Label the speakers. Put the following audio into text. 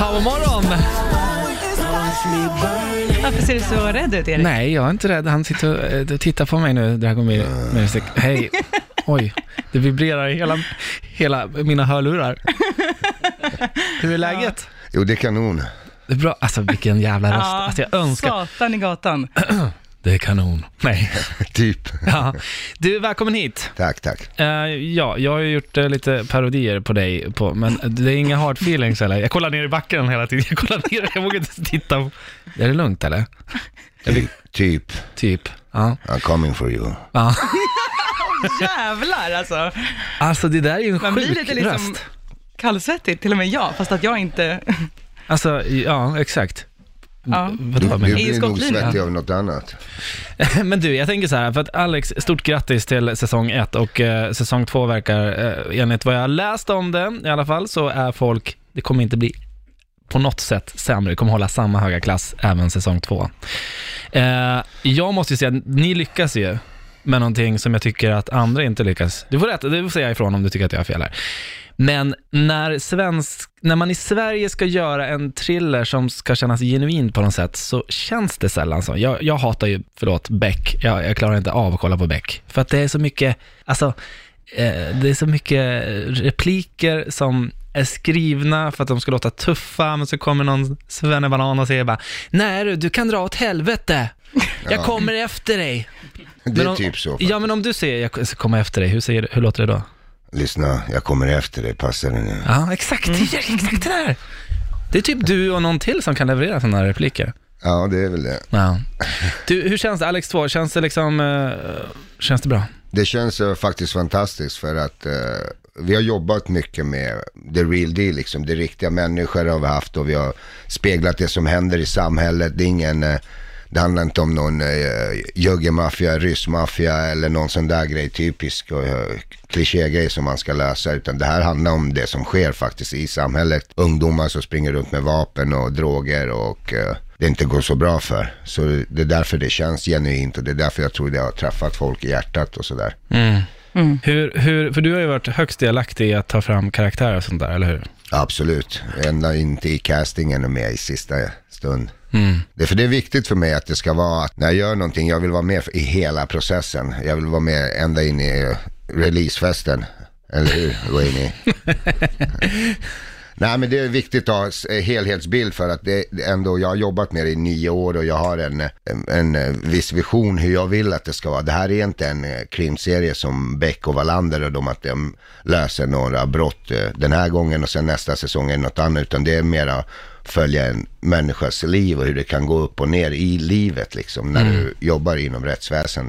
Speaker 1: Powermorgon!
Speaker 2: Varför ser du så rädd ut, Erik?
Speaker 1: Nej, jag är inte rädd. Han sitter och eh, tittar på mig nu, Dragomir Mirsek. Hej. Oj, det vibrerar i hela, hela mina hörlurar. Hur är läget?
Speaker 3: Jo, det är kanon.
Speaker 1: Det är bra. Alltså vilken jävla röst. Alltså jag önskar...
Speaker 2: Satan i gatan.
Speaker 1: Det är kanon. Nej.
Speaker 3: typ.
Speaker 1: Ja. Du, välkommen hit.
Speaker 3: Tack, tack.
Speaker 1: Eh, ja, jag har ju gjort eh, lite parodier på dig, på, men det är inga hard feelings eller? Jag kollar ner i backen hela tiden. Jag kollar ner, jag vågar inte titta. Är det lugnt eller? Vill,
Speaker 3: Typ.
Speaker 1: typ. Ja.
Speaker 3: I'm coming for you.
Speaker 1: ja.
Speaker 2: Jävlar alltså.
Speaker 1: Alltså det där är ju en
Speaker 2: Man blir
Speaker 1: sjuk
Speaker 2: lite liksom
Speaker 1: röst.
Speaker 2: kallsvettig, till och med jag, fast att jag inte...
Speaker 1: Alltså, ja, exakt.
Speaker 2: Ja.
Speaker 3: Du,
Speaker 1: var
Speaker 3: du blir nog svettig av något annat.
Speaker 1: Men du, jag tänker så här, för att Alex, stort grattis till säsong ett och eh, säsong två verkar, eh, enligt vad jag har läst om det i alla fall, så är folk, det kommer inte bli på något sätt sämre, det kommer hålla samma höga klass även säsong två. Eh, jag måste ju säga, att ni lyckas ju med någonting som jag tycker att andra inte lyckas. Du får rätt, du får säga ifrån om du tycker att jag har fel här. Men när, svensk, när man i Sverige ska göra en thriller som ska kännas genuin på något sätt, så känns det sällan så. Jag, jag hatar ju, förlåt, Beck. Jag, jag klarar inte av att kolla på Beck. För att det är så mycket, alltså, eh, det är så mycket repliker som är skrivna för att de ska låta tuffa, men så kommer någon svennebanan och säger bara, nej du, du kan dra åt helvete. Jag
Speaker 3: Ja.
Speaker 1: kommer efter dig.
Speaker 3: Det är
Speaker 1: om-
Speaker 3: typ så.
Speaker 1: Ja, men om du säger jag ska komma efter dig, hur, säger, du- hur låter det då?
Speaker 3: Lyssna, jag kommer efter dig, passa dig nu.
Speaker 1: Ja, exakt. Det är exakt det där. Det är typ du och någon till som kan leverera sådana här repliker.
Speaker 3: Ja, det är väl det.
Speaker 1: Ja. Du, hur känns det, Alex 2? Känns det liksom, eh, känns det bra?
Speaker 3: Det känns eh, faktiskt fantastiskt för att eh, vi har jobbat mycket med the real deal, liksom. Det riktiga människor har vi haft och vi har speglat det som händer i samhället. Det är ingen, det handlar inte om någon eh, juggermaffia, ryssmaffia eller någon sån där grej, typisk och eh, klichégrej som man ska lösa. Utan det här handlar om det som sker faktiskt i samhället. Ungdomar som springer runt med vapen och droger och eh, det inte går så bra för. Så det är därför det känns genuint och det är därför jag tror det har träffat folk i hjärtat och sådär.
Speaker 1: Hur, hur, för du har ju varit högst delaktig i att ta fram karaktärer och sånt där, eller hur?
Speaker 3: Absolut, ända inte i castingen och med i sista stund.
Speaker 1: Mm.
Speaker 3: Det är för det är viktigt för mig att det ska vara att när jag gör någonting, jag vill vara med i hela processen. Jag vill vara med ända in i releasefesten. Eller hur, Wayne? Nej men det är viktigt att ha eh, helhetsbild för att det ändå, jag har jobbat med det i nio år och jag har en, en, en eh, viss vision hur jag vill att det ska vara. Det här är inte en eh, krimserie som Beck och Wallander och de att de löser några brott den här gången och sen nästa säsong är något annat. Utan det är mera följa en människas liv och hur det kan gå upp och ner i livet liksom när du jobbar inom rättsväsendet.